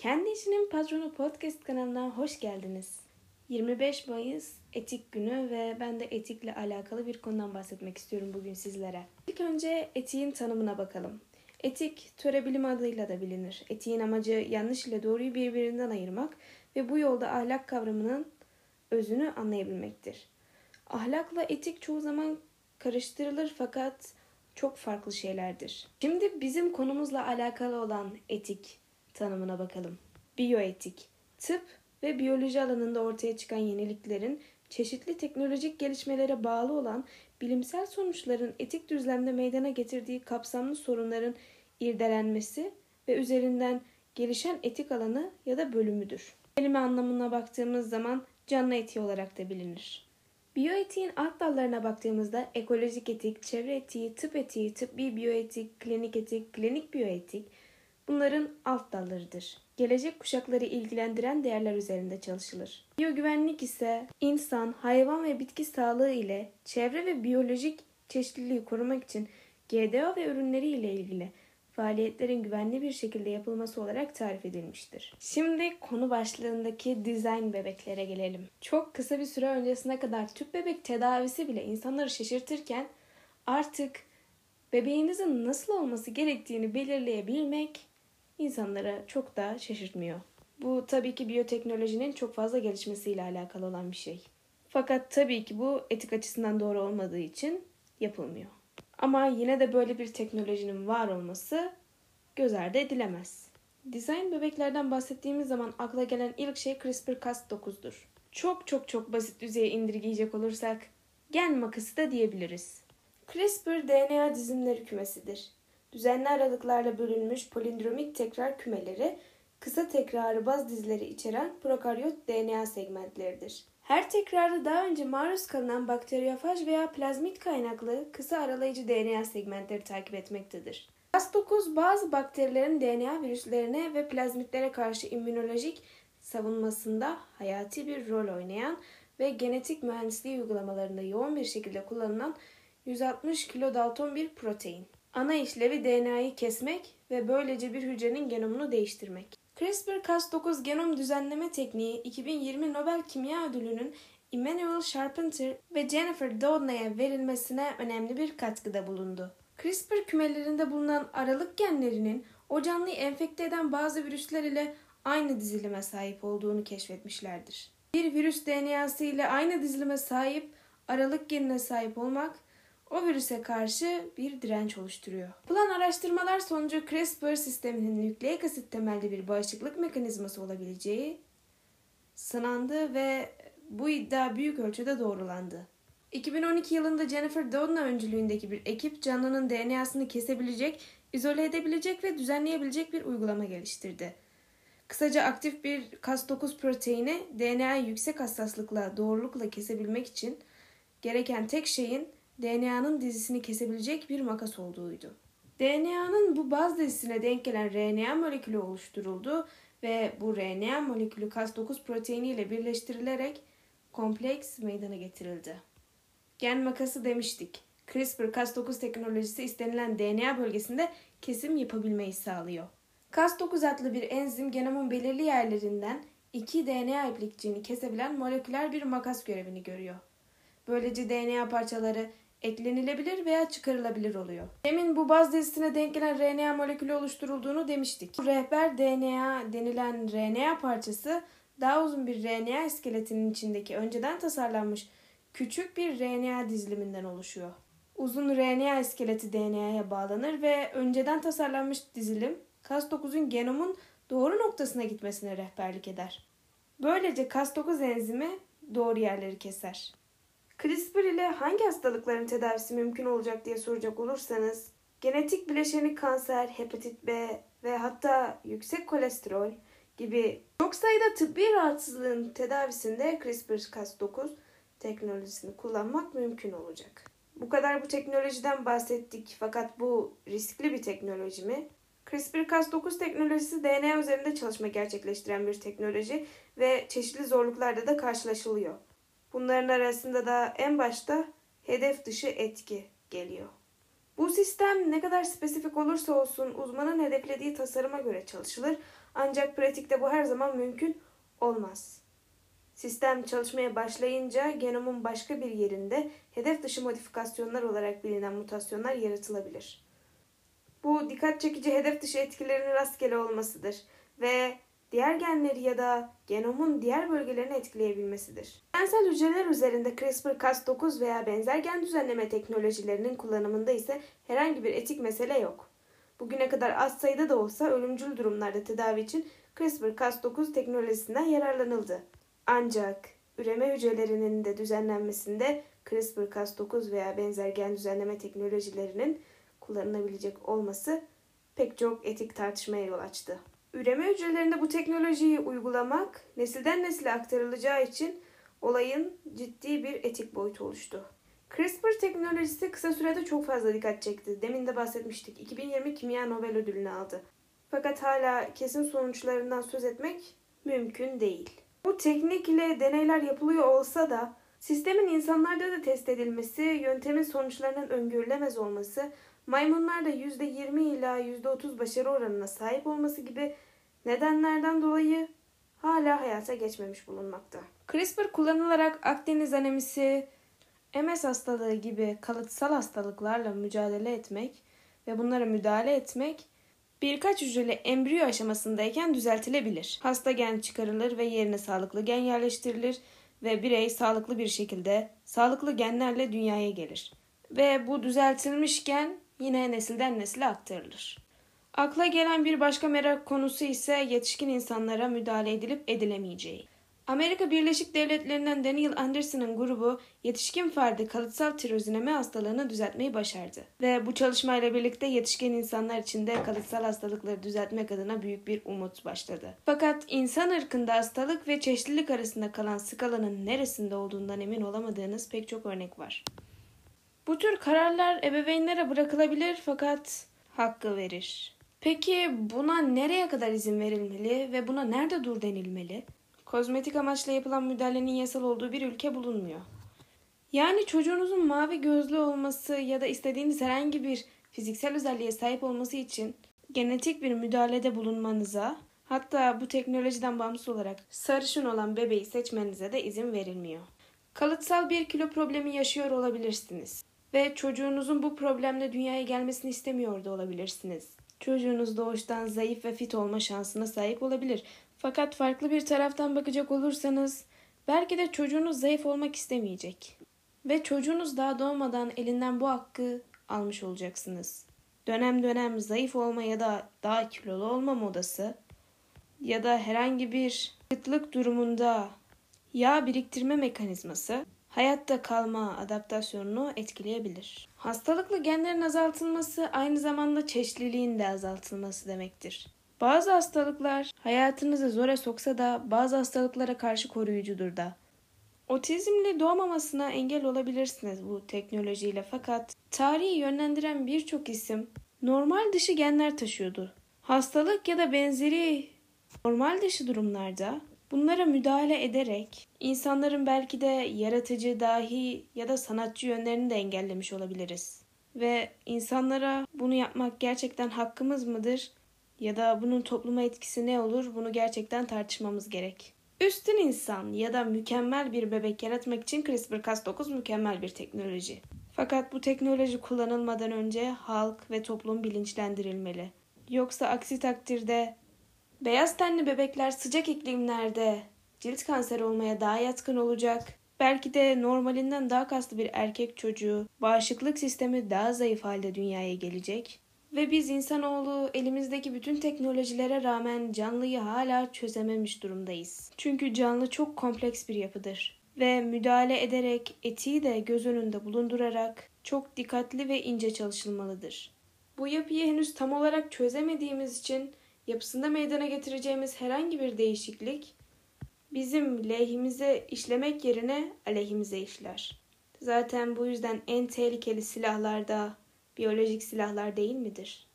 Kendi işinin patronu podcast kanalına hoş geldiniz. 25 Mayıs Etik Günü ve ben de etikle alakalı bir konudan bahsetmek istiyorum bugün sizlere. İlk önce etiğin tanımına bakalım. Etik, töre bilim adıyla da bilinir. Etiğin amacı yanlış ile doğruyu birbirinden ayırmak ve bu yolda ahlak kavramının özünü anlayabilmektir. Ahlakla etik çoğu zaman karıştırılır fakat çok farklı şeylerdir. Şimdi bizim konumuzla alakalı olan etik tanımına bakalım. Biyoetik, tıp ve biyoloji alanında ortaya çıkan yeniliklerin çeşitli teknolojik gelişmelere bağlı olan bilimsel sonuçların etik düzlemde meydana getirdiği kapsamlı sorunların irdelenmesi ve üzerinden gelişen etik alanı ya da bölümüdür. Kelime anlamına baktığımız zaman canlı etiği olarak da bilinir. Biyoetiğin alt dallarına baktığımızda ekolojik etik, çevre etiği, tıp etiği, tıbbi biyoetik, klinik etik, klinik biyoetik bunların alt dallarıdır. Gelecek kuşakları ilgilendiren değerler üzerinde çalışılır. Biyogüvenlik ise insan, hayvan ve bitki sağlığı ile çevre ve biyolojik çeşitliliği korumak için GDO ve ürünleri ile ilgili faaliyetlerin güvenli bir şekilde yapılması olarak tarif edilmiştir. Şimdi konu başlığındaki dizayn bebeklere gelelim. Çok kısa bir süre öncesine kadar tüp bebek tedavisi bile insanları şaşırtırken artık bebeğinizin nasıl olması gerektiğini belirleyebilmek insanlara çok da şaşırtmıyor. Bu tabii ki biyoteknolojinin çok fazla gelişmesiyle alakalı olan bir şey. Fakat tabii ki bu etik açısından doğru olmadığı için yapılmıyor. Ama yine de böyle bir teknolojinin var olması göz ardı edilemez. Dizayn bebeklerden bahsettiğimiz zaman akla gelen ilk şey CRISPR-Cas9'dur. Çok çok çok basit düzeye indirgeyecek olursak gen makası da diyebiliriz. CRISPR DNA dizimleri kümesidir. Düzenli aralıklarla bölünmüş polindromik tekrar kümeleri, kısa tekrarı baz dizileri içeren prokaryot DNA segmentleridir. Her tekrarı daha önce maruz kalınan bakteriyofaj veya plazmit kaynaklı kısa aralayıcı DNA segmentleri takip etmektedir. Cas9 bazı bakterilerin DNA virüslerine ve plazmitlere karşı immünolojik savunmasında hayati bir rol oynayan ve genetik mühendisliği uygulamalarında yoğun bir şekilde kullanılan 160 kilo Dalton bir protein. Ana işlevi DNA'yı kesmek ve böylece bir hücrenin genomunu değiştirmek. CRISPR-Cas9 genom düzenleme tekniği 2020 Nobel Kimya Ödülü'nün Emmanuel Charpenter ve Jennifer Doudna'ya verilmesine önemli bir katkıda bulundu. CRISPR kümelerinde bulunan aralık genlerinin o canlıyı enfekte eden bazı virüsler ile aynı dizilime sahip olduğunu keşfetmişlerdir. Bir virüs DNA'sı ile aynı dizilime sahip aralık genine sahip olmak o virüse karşı bir direnç oluşturuyor. Yapılan araştırmalar sonucu CRISPR sisteminin nükleik asit temelli bir bağışıklık mekanizması olabileceği sınandı ve bu iddia büyük ölçüde doğrulandı. 2012 yılında Jennifer Doudna öncülüğündeki bir ekip canlının DNA'sını kesebilecek, izole edebilecek ve düzenleyebilecek bir uygulama geliştirdi. Kısaca aktif bir Cas9 proteini DNA'yı yüksek hassaslıkla doğrulukla kesebilmek için gereken tek şeyin DNA'nın dizisini kesebilecek bir makas olduğuydu. DNA'nın bu baz dizisine denk gelen RNA molekülü oluşturuldu ve bu RNA molekülü Cas9 proteini ile birleştirilerek kompleks meydana getirildi. Gen makası demiştik. CRISPR-Cas9 teknolojisi istenilen DNA bölgesinde kesim yapabilmeyi sağlıyor. Cas9 adlı bir enzim genomun belirli yerlerinden iki DNA iplikçiğini kesebilen moleküler bir makas görevini görüyor. Böylece DNA parçaları eklenilebilir veya çıkarılabilir oluyor. Demin bu baz dizisine denk gelen RNA molekülü oluşturulduğunu demiştik. Bu rehber DNA denilen RNA parçası daha uzun bir RNA iskeletinin içindeki önceden tasarlanmış küçük bir RNA diziliminden oluşuyor. Uzun RNA iskeleti DNA'ya bağlanır ve önceden tasarlanmış dizilim Cas9'un genomun doğru noktasına gitmesine rehberlik eder. Böylece Cas9 enzimi doğru yerleri keser. CRISPR ile hangi hastalıkların tedavisi mümkün olacak diye soracak olursanız, genetik bileşeni kanser, hepatit B ve hatta yüksek kolesterol gibi çok sayıda tıbbi rahatsızlığın tedavisinde CRISPR-Cas9 teknolojisini kullanmak mümkün olacak. Bu kadar bu teknolojiden bahsettik fakat bu riskli bir teknoloji mi? CRISPR-Cas9 teknolojisi DNA üzerinde çalışma gerçekleştiren bir teknoloji ve çeşitli zorluklarda da karşılaşılıyor. Bunların arasında da en başta hedef dışı etki geliyor. Bu sistem ne kadar spesifik olursa olsun uzmanın hedeflediği tasarıma göre çalışılır ancak pratikte bu her zaman mümkün olmaz. Sistem çalışmaya başlayınca genomun başka bir yerinde hedef dışı modifikasyonlar olarak bilinen mutasyonlar yaratılabilir. Bu dikkat çekici hedef dışı etkilerinin rastgele olmasıdır ve diğer genleri ya da genomun diğer bölgelerini etkileyebilmesidir. Gensel hücreler üzerinde CRISPR-Cas9 veya benzer gen düzenleme teknolojilerinin kullanımında ise herhangi bir etik mesele yok. Bugüne kadar az sayıda da olsa ölümcül durumlarda tedavi için CRISPR-Cas9 teknolojisinden yararlanıldı. Ancak üreme hücrelerinin de düzenlenmesinde CRISPR-Cas9 veya benzer gen düzenleme teknolojilerinin kullanılabilecek olması pek çok etik tartışmaya yol açtı. Üreme hücrelerinde bu teknolojiyi uygulamak nesilden nesile aktarılacağı için olayın ciddi bir etik boyutu oluştu. CRISPR teknolojisi kısa sürede çok fazla dikkat çekti. Demin de bahsetmiştik. 2020 Kimya Nobel ödülünü aldı. Fakat hala kesin sonuçlarından söz etmek mümkün değil. Bu teknikle deneyler yapılıyor olsa da sistemin insanlarda da test edilmesi, yöntemin sonuçlarının öngörülemez olması, maymunlarda %20 ila %30 başarı oranına sahip olması gibi nedenlerden dolayı hala hayata geçmemiş bulunmakta. CRISPR kullanılarak Akdeniz anemisi, MS hastalığı gibi kalıtsal hastalıklarla mücadele etmek ve bunlara müdahale etmek birkaç hücreli embriyo aşamasındayken düzeltilebilir. Hasta gen çıkarılır ve yerine sağlıklı gen yerleştirilir ve birey sağlıklı bir şekilde sağlıklı genlerle dünyaya gelir. Ve bu düzeltilmiş gen yine nesilden nesile aktarılır. Akla gelen bir başka merak konusu ise yetişkin insanlara müdahale edilip edilemeyeceği. Amerika Birleşik Devletleri'nden Daniel Anderson'ın grubu yetişkin ferdi kalıtsal tirozinemi hastalığını düzeltmeyi başardı. Ve bu çalışmayla birlikte yetişkin insanlar için de kalıtsal hastalıkları düzeltmek adına büyük bir umut başladı. Fakat insan ırkında hastalık ve çeşitlilik arasında kalan skalanın neresinde olduğundan emin olamadığınız pek çok örnek var. Bu tür kararlar ebeveynlere bırakılabilir fakat hakkı verir. Peki buna nereye kadar izin verilmeli ve buna nerede dur denilmeli? Kozmetik amaçla yapılan müdahalenin yasal olduğu bir ülke bulunmuyor. Yani çocuğunuzun mavi gözlü olması ya da istediğiniz herhangi bir fiziksel özelliğe sahip olması için genetik bir müdahalede bulunmanıza, hatta bu teknolojiden bağımsız olarak sarışın olan bebeği seçmenize de izin verilmiyor. Kalıtsal bir kilo problemi yaşıyor olabilirsiniz ve çocuğunuzun bu problemle dünyaya gelmesini istemiyor da olabilirsiniz. Çocuğunuz doğuştan zayıf ve fit olma şansına sahip olabilir fakat farklı bir taraftan bakacak olursanız belki de çocuğunuz zayıf olmak istemeyecek. Ve çocuğunuz daha doğmadan elinden bu hakkı almış olacaksınız. Dönem dönem zayıf olma ya da daha kilolu olma modası ya da herhangi bir kıtlık durumunda yağ biriktirme mekanizması hayatta kalma adaptasyonunu etkileyebilir. Hastalıklı genlerin azaltılması aynı zamanda çeşitliliğin de azaltılması demektir. Bazı hastalıklar hayatınızı zora soksa da bazı hastalıklara karşı koruyucudur da. Otizmle doğmamasına engel olabilirsiniz bu teknolojiyle fakat tarihi yönlendiren birçok isim normal dışı genler taşıyordu. Hastalık ya da benzeri normal dışı durumlarda bunlara müdahale ederek insanların belki de yaratıcı, dahi ya da sanatçı yönlerini de engellemiş olabiliriz. Ve insanlara bunu yapmak gerçekten hakkımız mıdır ya da bunun topluma etkisi ne olur bunu gerçekten tartışmamız gerek. Üstün insan ya da mükemmel bir bebek yaratmak için CRISPR-Cas9 mükemmel bir teknoloji. Fakat bu teknoloji kullanılmadan önce halk ve toplum bilinçlendirilmeli. Yoksa aksi takdirde beyaz tenli bebekler sıcak iklimlerde cilt kanseri olmaya daha yatkın olacak. Belki de normalinden daha kaslı bir erkek çocuğu, bağışıklık sistemi daha zayıf halde dünyaya gelecek ve biz insanoğlu elimizdeki bütün teknolojilere rağmen canlıyı hala çözememiş durumdayız. Çünkü canlı çok kompleks bir yapıdır ve müdahale ederek etiği de göz önünde bulundurarak çok dikkatli ve ince çalışılmalıdır. Bu yapıyı henüz tam olarak çözemediğimiz için yapısında meydana getireceğimiz herhangi bir değişiklik bizim lehimize işlemek yerine aleyhimize işler. Zaten bu yüzden en tehlikeli silahlarda biyolojik silahlar değil midir?